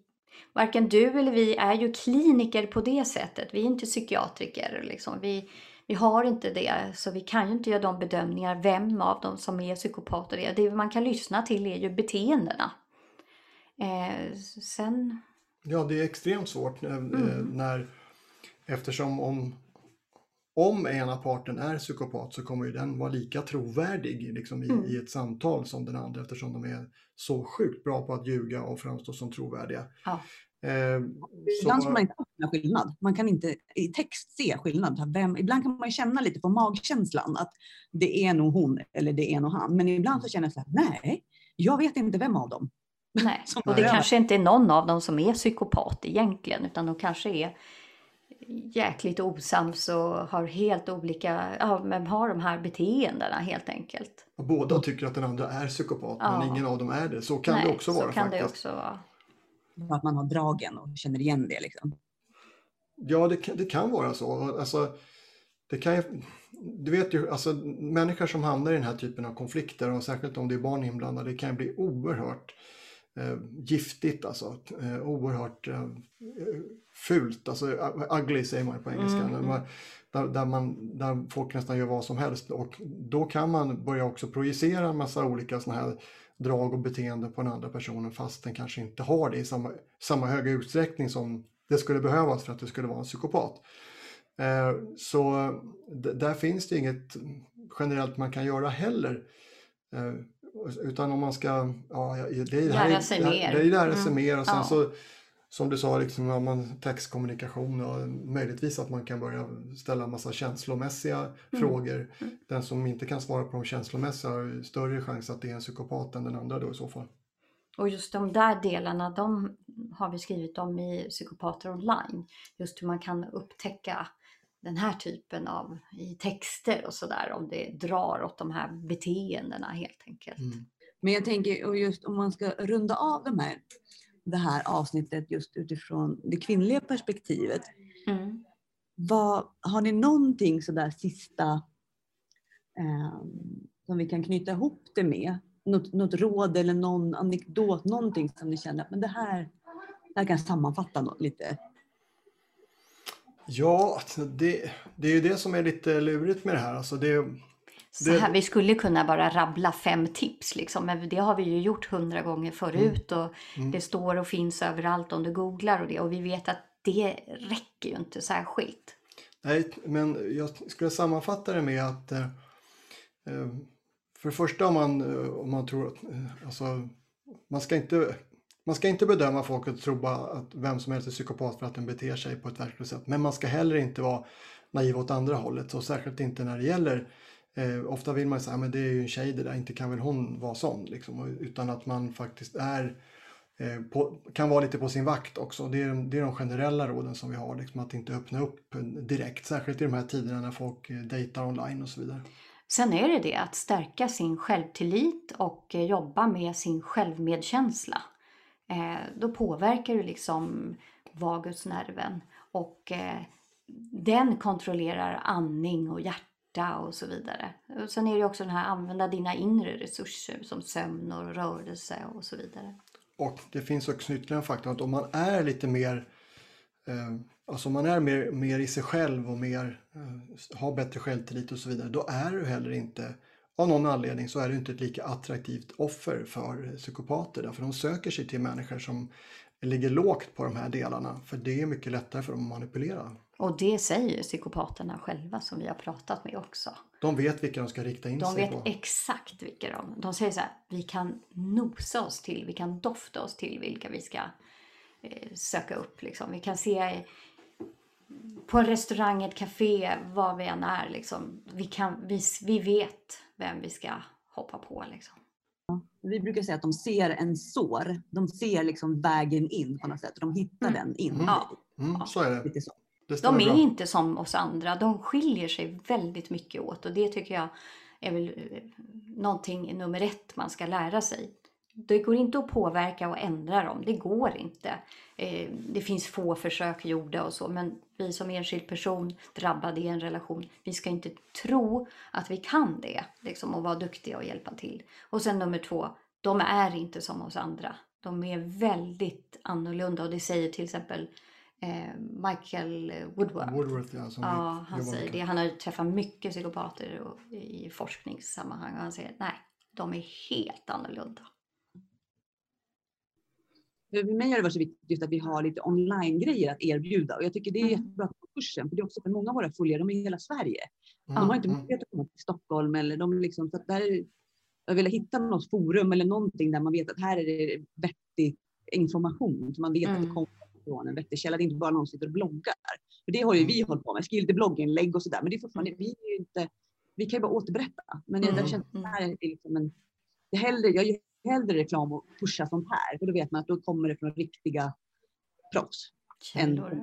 Varken du eller vi är ju kliniker på det sättet. Vi är inte psykiatriker. Liksom. Vi, vi har inte det, så vi kan ju inte göra de bedömningar vem av dem som är psykopater är. Det man kan lyssna till är ju beteendena. Eh, sen... Ja, det är extremt svårt eh, Mm. när eftersom om, om ena parten är psykopat så kommer ju den vara lika trovärdig liksom, i, Mm. i ett samtal som den andra eftersom de är så sjukt bra på att ljuga och framstå som trovärdiga. Ja. Eh, Ibland så, kan man inte känna skillnad. Man kan inte i text se skillnad. Vem, ibland kan man känna lite på magkänslan att det är nog hon eller det är nog han. Men ibland så känner jag så här, nej, jag vet inte vem av dem. Nej, *laughs* och det kanske inte är någon av dem som är psykopat egentligen, utan de kanske är jäkligt osams och har helt olika, ja men har de här beteendena helt enkelt. och båda tycker att den andra är psykopat Ja. men ingen av dem är det. Så kan Nej, det också så vara kan faktiskt. det också vara. Att man har dragen och känner igen det. Liksom. Ja, det, kan- det kan vara så. Alltså, det kan ju, du vet ju, alltså, människor som hamnar i den här typen av konflikter och särskilt om det är barn inblandade, det kan bli oerhört eh, giftigt, alltså, eh, oerhört eh, fult, alltså ugly säger man på engelska, Mm, mm. där, där, man, där folk nästan gör vad som helst och då kan man börja också projicera en massa olika sådana här drag och beteende på den andra personen fast den kanske inte har det i samma, samma höga utsträckning som det skulle behövas för att det skulle vara en psykopat. Eh, så där finns det inget generellt man kan göra heller. Eh, utan om man ska, ja, det är, Lära är- sig det mer. Det är lära sig Mm, mer och sen ja. så som du sa, liksom, har man textkommunikation och möjligtvis att man kan börja ställa en massa känslomässiga Mm. frågor. Den som inte kan svara på de känslomässiga har större chans att det är en psykopat än den andra då i så fall. Och just de där delarna, de har vi skrivit om i Psykopater online. Just hur man kan upptäcka den här typen av i texter och sådär, om det drar åt de här beteendena helt enkelt. Mm. Men jag tänker, och just om man ska runda av de här, det här avsnittet just utifrån det kvinnliga perspektivet. Mm. Vad, har ni någonting sådär sista eh, som vi kan knyta ihop det med? Något, något råd eller någon anekdot, någonting som ni känner att men det här, det här kan sammanfatta något, lite. Ja, alltså det, det är ju det som är lite lurigt med det här. Alltså det, Så Det- här, vi skulle kunna bara rabbla fem tips, liksom, men det har vi ju gjort hundra gånger förut. Och Mm. Det står och finns överallt om du googlar och det. Och vi vet att det räcker ju inte särskilt. Nej, men jag skulle sammanfatta det med att eh, eh, för det första om man, eh, om man tror att alltså, man ska inte man ska inte bedöma folk och tro bara att vem som helst är psykopat för att den beter sig på ett verkligt sätt. Men man ska heller inte vara naiv åt andra hållet. Och särskilt inte när det gäller eh, Ofta vill man säga att det är ju en tjej det där, inte kan väl hon vara sån. Liksom. Utan att man faktiskt är eh, på, kan vara lite på sin vakt också. Det är, det är de generella råden som vi har. Liksom, att inte öppna upp direkt. Särskilt i de här tiderna när folk eh, dejtar online och så vidare. Sen är det det att stärka sin självtillit och eh, jobba med sin självmedkänsla. Eh, då påverkar du liksom vagusnerven och eh, den kontrollerar andning och hjärta och så vidare. Och sen är det också den här använda dina inre resurser som sömn och rörelse och så vidare. Och det finns också ytterligare en faktor att om man är lite mer eh, Alltså om man är mer, mer i sig själv och mer, eh, har bättre självtillit och så vidare, då är du heller inte, av någon anledning så är du inte ett lika attraktivt offer för psykopater. Därför de söker sig till människor som ligger lågt på de här delarna. För det är mycket lättare för dem att manipulera. Och det säger psykopaterna själva som vi har pratat med också. De vet vilka de ska rikta in De sig vet på. exakt vilka de... De säger så här, vi kan nosa oss till, vi kan dofta oss till vilka vi ska eh, söka upp. Liksom. Vi kan se på en restaurang, ett café, var vi än är. Liksom. Vi, kan, vi, vi vet vem vi ska hoppa på. Liksom. Vi brukar säga att de ser en sår. De ser liksom vägen in på något sätt. De hittar den in. Mm. Ja. Mm, så är det. Så. det De är bra. inte som oss andra. De skiljer sig väldigt mycket åt och det tycker jag är väl eh, någonting nummer ett man ska lära sig. Det går inte att påverka och ändra dem. Det går inte. Eh, Det finns få försök gjorda och så, men vi som enskild person drabbad i en relation, vi ska inte tro att vi kan det liksom, och vara duktiga och hjälpa till. Och sen nummer två, de är inte som oss andra. De är väldigt annorlunda och det säger till exempel eh, Michael Woodward. Woodworth ja, som Ja, vi han säger det. Han har träffat mycket psykopater och, i forskningssammanhang och han säger nej, de är helt annorlunda. För mig har det varit så viktigt att vi har lite online-grejer att erbjuda. Och jag tycker det är Mm. jättebra på kursen. För det är också för många av våra följare, de är i hela Sverige. Mm, De har inte mm. möjlighet att komma till Stockholm. Eller de liksom, så att där, är- jag vill hitta något forum eller någonting där man vet att här är det vettig information. Så man vet att det Mm. kommer från en vettig källa. Det är inte bara någon som sitter och bloggar. För det har ju vi hållit på med. Skrivit blogginlägg och sådär. Men det är fortfarande, vi är inte, vi kan ju bara återberätta. Men jag Mm. där känner att det här är liksom en, det är hellre, jag gör hellre reklam och pushar sånt här. För då vet man att då kommer det från riktiga proffs. Än Källor.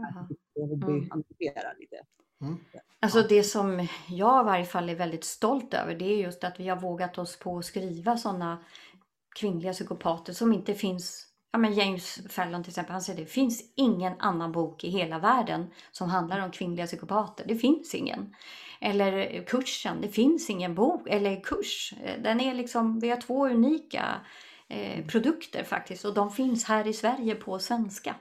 och hobbyanalyserar lite. Mm. Alltså det som jag i varje fall är väldigt stolt över det är just att vi har vågat oss på att skriva sådana kvinnliga psykopater som inte finns. Ja men James Fallon till exempel, han säger det finns ingen annan bok i hela världen som handlar om kvinnliga psykopater. Det finns ingen. Eller kursen, det finns ingen bok eller kurs. Den är liksom, vi har två unika eh, produkter faktiskt och de finns här i Sverige på svenska.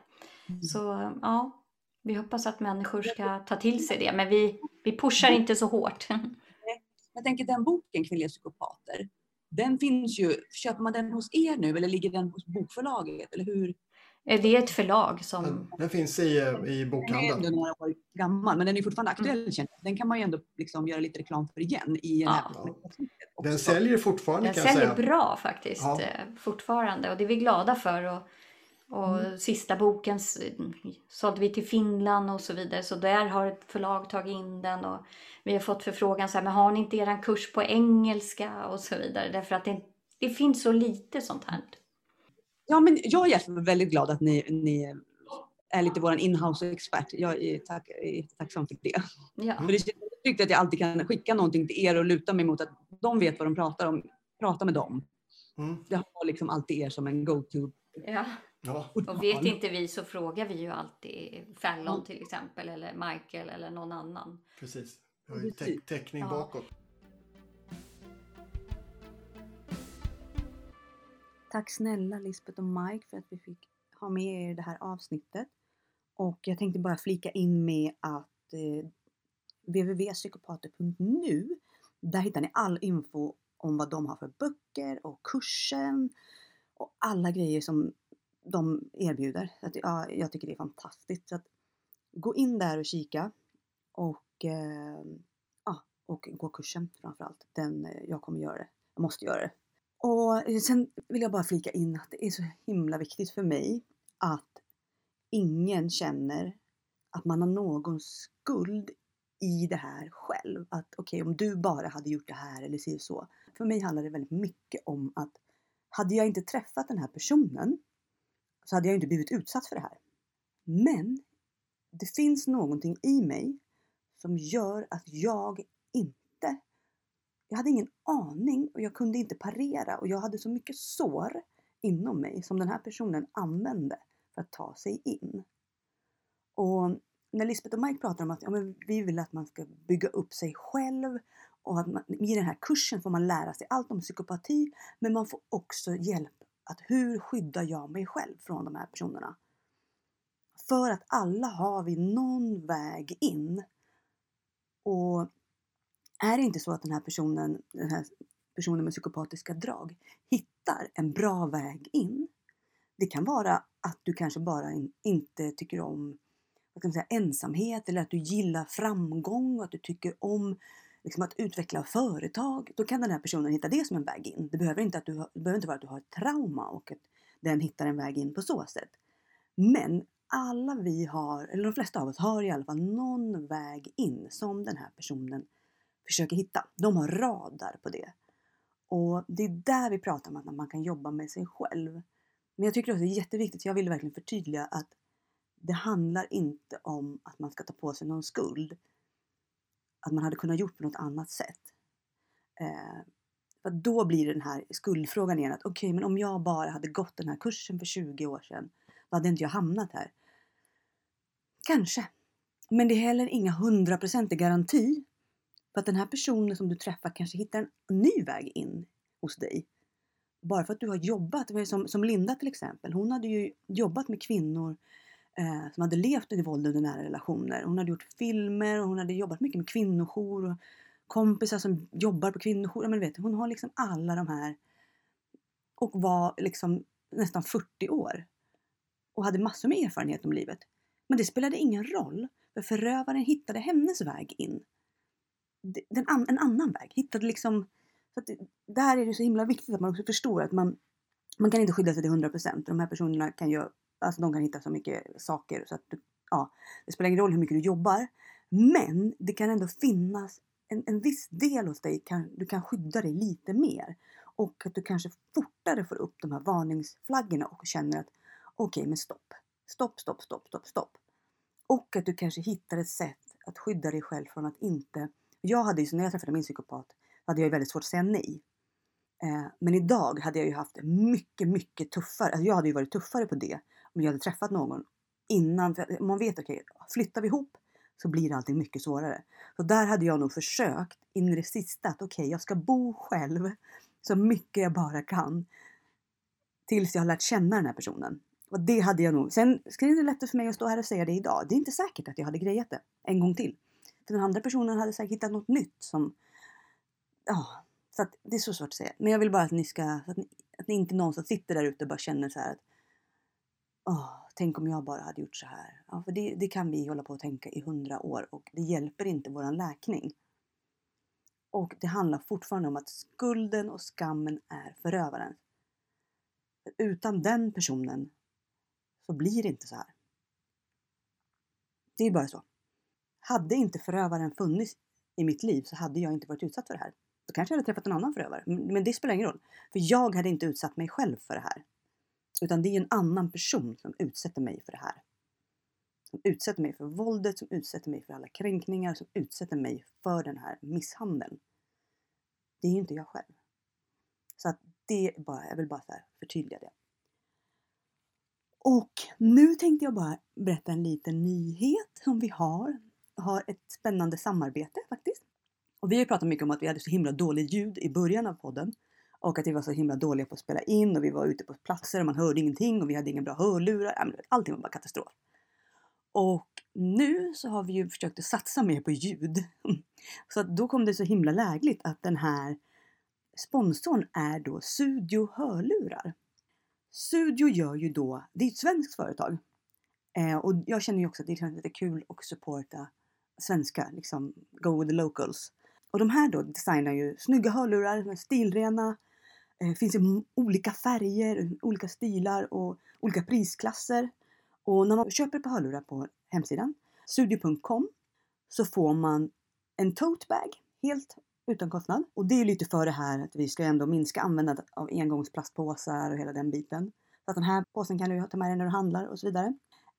Så ja, vi hoppas att människor ska ta till sig det, men vi, vi pushar inte så hårt. *laughs* Jag tänker den boken, Kvinnliga psykopater, den finns ju, köper man den hos er nu eller ligger den hos bokförlaget? Eller hur? Det är ett förlag som... Den, den finns i, eh, i Den är ändå bokhandeln. några år gammal, men den är fortfarande aktuell. jag. Den kan man ju ändå liksom göra lite reklam för igen i den här Ja. Den också. säljer fortfarande Den kan jag säljer säga. bra faktiskt Ja. eh, fortfarande och det är vi glada för. Och, och sista boken sålde vi till Finland och så vidare. Så där har ett förlag tagit in den och vi har fått förfrågan så här, men har ni inte eran kurs på engelska och så vidare. Därför att det, det finns så lite sånt här. Ja, men jag är väldigt glad att ni, ni är lite vår inhouse-expert. Jag är, tack, är tacksam för det. Ja. För det känns tryggt att jag alltid kan skicka någonting till er och luta mig mot att de vet vad de pratar om. Prata med dem. Mm. Jag har liksom alltid er som en go-to. Ja. Ja. Och vet inte vi så frågar vi ju alltid Fallon till exempel eller Michael eller någon annan. Precis. Vi har ju täckning Ja. bakåt. Tack snälla Lisbeth och Mike för att vi fick ha med er i det här avsnittet. Och jag tänkte bara flika in med att eh, www.psykopater.nu där hittar ni all info om vad de har för böcker och kursen och alla grejer som de erbjuder. Så att, ja, jag tycker det är fantastiskt. Så att, gå in där och kika och, eh, ja, och gå kursen framförallt. Den, eh, jag kommer göra det. Jag måste göra det. Och eh, sen vill jag bara flika in att det är så himla viktigt för mig att ingen känner att man har någon skuld i det här själv. Att okej, om du bara hade gjort det här eller si så. För mig handlar det väldigt mycket om att hade jag inte träffat den här personen så hade jag inte blivit utsatt för det här. Men det finns någonting i mig som gör att jag inte jag hade ingen aning och jag kunde inte parera och jag hade så mycket sår inom mig som den här personen använde för att ta sig in. Och när Lisbeth och Mike pratar om att ja, men vi vill att man ska bygga upp sig själv och att man, i den här kursen får man lära sig allt om psykopati men man får också hjälp att hur skyddar jag mig själv från de här personerna? För att alla har vi någon väg in. Och är det inte så att den här personen, den här personen med psykopatiska drag hittar en bra väg in. Det kan vara att du kanske bara inte tycker om vad kan man säga, ensamhet eller att du gillar framgång och att du tycker om liksom, att utveckla företag. Då kan den här personen hitta det som en väg in. Det behöver inte, att du, det behöver inte vara att du har ett trauma och att den hittar en väg in på så sätt. Men alla vi har, eller de flesta av oss har i alla fall någon väg in som den här personen försöker hitta. De har radar på det. Och det är där vi pratar om att man kan jobba med sig själv. Men jag tycker också det är jätteviktigt, jag vill verkligen förtydliga att det handlar inte om att man ska ta på sig någon skuld. Att man hade kunnat gjort på något annat sätt. Eh, för då blir det den här skuldfrågan igen. att Okej, okay, men om jag bara hade gått den här kursen för 20 år sedan, då hade inte jag hamnat här. Kanske. Men det är heller inga hundraprocentig garanti för att den här personen som du träffar kanske hittar en ny väg in hos dig. Bara för att du har jobbat, som, som Linda till exempel. Hon hade ju jobbat med kvinnor eh, som hade levt i våld under nära relationer. Hon hade gjort filmer och hon hade jobbat mycket med kvinnojour och kompisar som jobbar på kvinnojour. Men vet, hon har liksom alla de här och var liksom nästan 40 år och hade massor med erfarenhet om livet. Men det spelade ingen roll för förövaren hittade hennes väg in den, en annan väg. Hittade liksom, så att det, där är det så himla viktigt att man också förstår att man, man kan inte skydda sig till 100%. De här personerna kan ju, alltså de kan hitta så mycket saker så att du, ja, det spelar ingen roll hur mycket du jobbar. Men det kan ändå finnas en, en viss del hos dig, kan, du kan skydda dig lite mer. Och att du kanske fortare får upp de här varningsflaggorna och känner att okej, okay, men stopp. Stopp, stopp, stopp, stopp, stopp. Och att du kanske hittar ett sätt att skydda dig själv från att inte jag hade ju, när jag träffade min psykopat, hade jag väldigt svårt att säga nej. Eh, men idag hade jag ju haft mycket, mycket tuffare, alltså jag hade ju varit tuffare på det om jag hade träffat någon innan. För man vet, okej, okay, flyttar vi ihop så blir allting mycket svårare. Så där hade jag nog försökt in i det sista att okej, okay, jag ska bo själv så mycket jag bara kan. Tills jag har lärt känna den här personen. Och det hade jag nog. Sen är det lättare för mig att stå här och säga det idag. Det är inte säkert att jag hade grejat det en gång till. För den andra personen hade säkert hittat något nytt som... Ja, så att det är så svårt att säga. Men jag vill bara att ni ska... Att ni, att ni inte någonstans sitter där ute och bara känner så här att... Oh, tänk om jag bara hade gjort så här. Ja, för det, det kan vi hålla på att tänka i hundra år och det hjälper inte våran läkning. Och det handlar fortfarande om att skulden och skammen är förövaren. Utan den personen så blir det inte så här. Det är bara så. Hade inte förövaren funnits i mitt liv så hade jag inte varit utsatt för det här. Då kanske jag hade träffat en annan förövare. Men det spelar ingen roll. För jag hade inte utsatt mig själv för det här. Utan det är en annan person som utsätter mig för det här. Som utsätter mig för våldet, som utsätter mig för alla kränkningar, som utsätter mig för den här misshandeln. Det är ju inte jag själv. Så att det är bara, jag vill bara så förtydliga det. Och nu tänkte jag bara berätta en liten nyhet som vi har har ett spännande samarbete faktiskt. Och vi har ju pratat mycket om att vi hade så himla dåligt ljud i början av podden. Och att vi var så himla dåliga på att spela in och vi var ute på platser och man hörde ingenting och vi hade inga bra hörlurar. Allting var bara katastrof. Och nu så har vi ju försökt att satsa mer på ljud. *laughs* Så att då kom det så himla lägligt att den här sponsorn är då Studio Hörlurar. Studio gör ju då, det är ett svenskt företag. Eh, och jag känner ju också att det är lite kul att supporta svenska, liksom go with the locals. Och de här då designar ju snygga hörlurar, stilrena, eh, finns i olika färger, olika stilar och olika prisklasser. Och när man köper ett par hörlurar på hemsidan, studio.com, så får man en tote bag helt utan kostnad. Och det är lite för det här att vi ska ändå minska användandet av engångsplastpåsar och hela den biten. Så att den här påsen kan du ta med dig när du handlar och så vidare.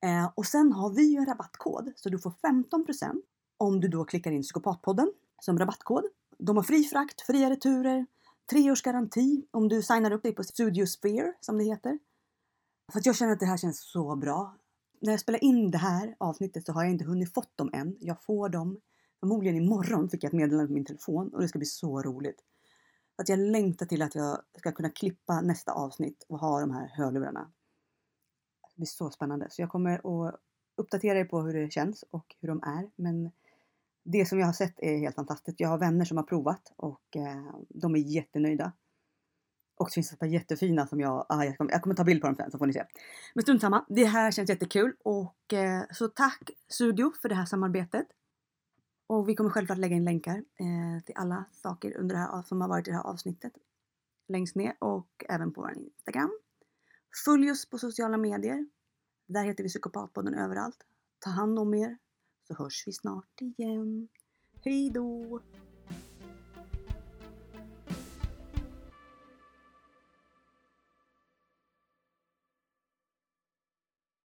Eh, och sen har vi ju en rabattkod så du får 15% om du då klickar in Psykopatpodden som rabattkod. De har fri frakt, fria returer, tre års garanti om du signar upp dig på Studio Sphere som det heter. För att jag känner att det här känns så bra. när jag spelar in det här avsnittet så har jag inte hunnit fått dem än. Jag får dem förmodligen imorgon fick jag ett meddelande på min telefon och det ska bli så roligt. Att jag längtar till att jag ska kunna klippa nästa avsnitt och ha de här hörlurarna. Det blir så spännande. Så jag kommer att uppdatera er på hur det känns och hur de är. Men det som jag har sett är helt fantastiskt. Jag har vänner som har provat och eh, de är jättenöjda. Och så finns det ett par jättefina som jag, ah, jag, kommer, jag kommer ta bild på dem sen så får ni se. Men strunt samma, det här känns jättekul och eh, så tack Studio för det här samarbetet. Och vi kommer självklart lägga in länkar eh, till alla saker under det här, som har varit i det här avsnittet. Längst ner och även på vår Instagram. Följ oss på sociala medier. Där heter vi Psykopatpodden överallt. Ta hand om er så hörs vi snart igen. Hej då!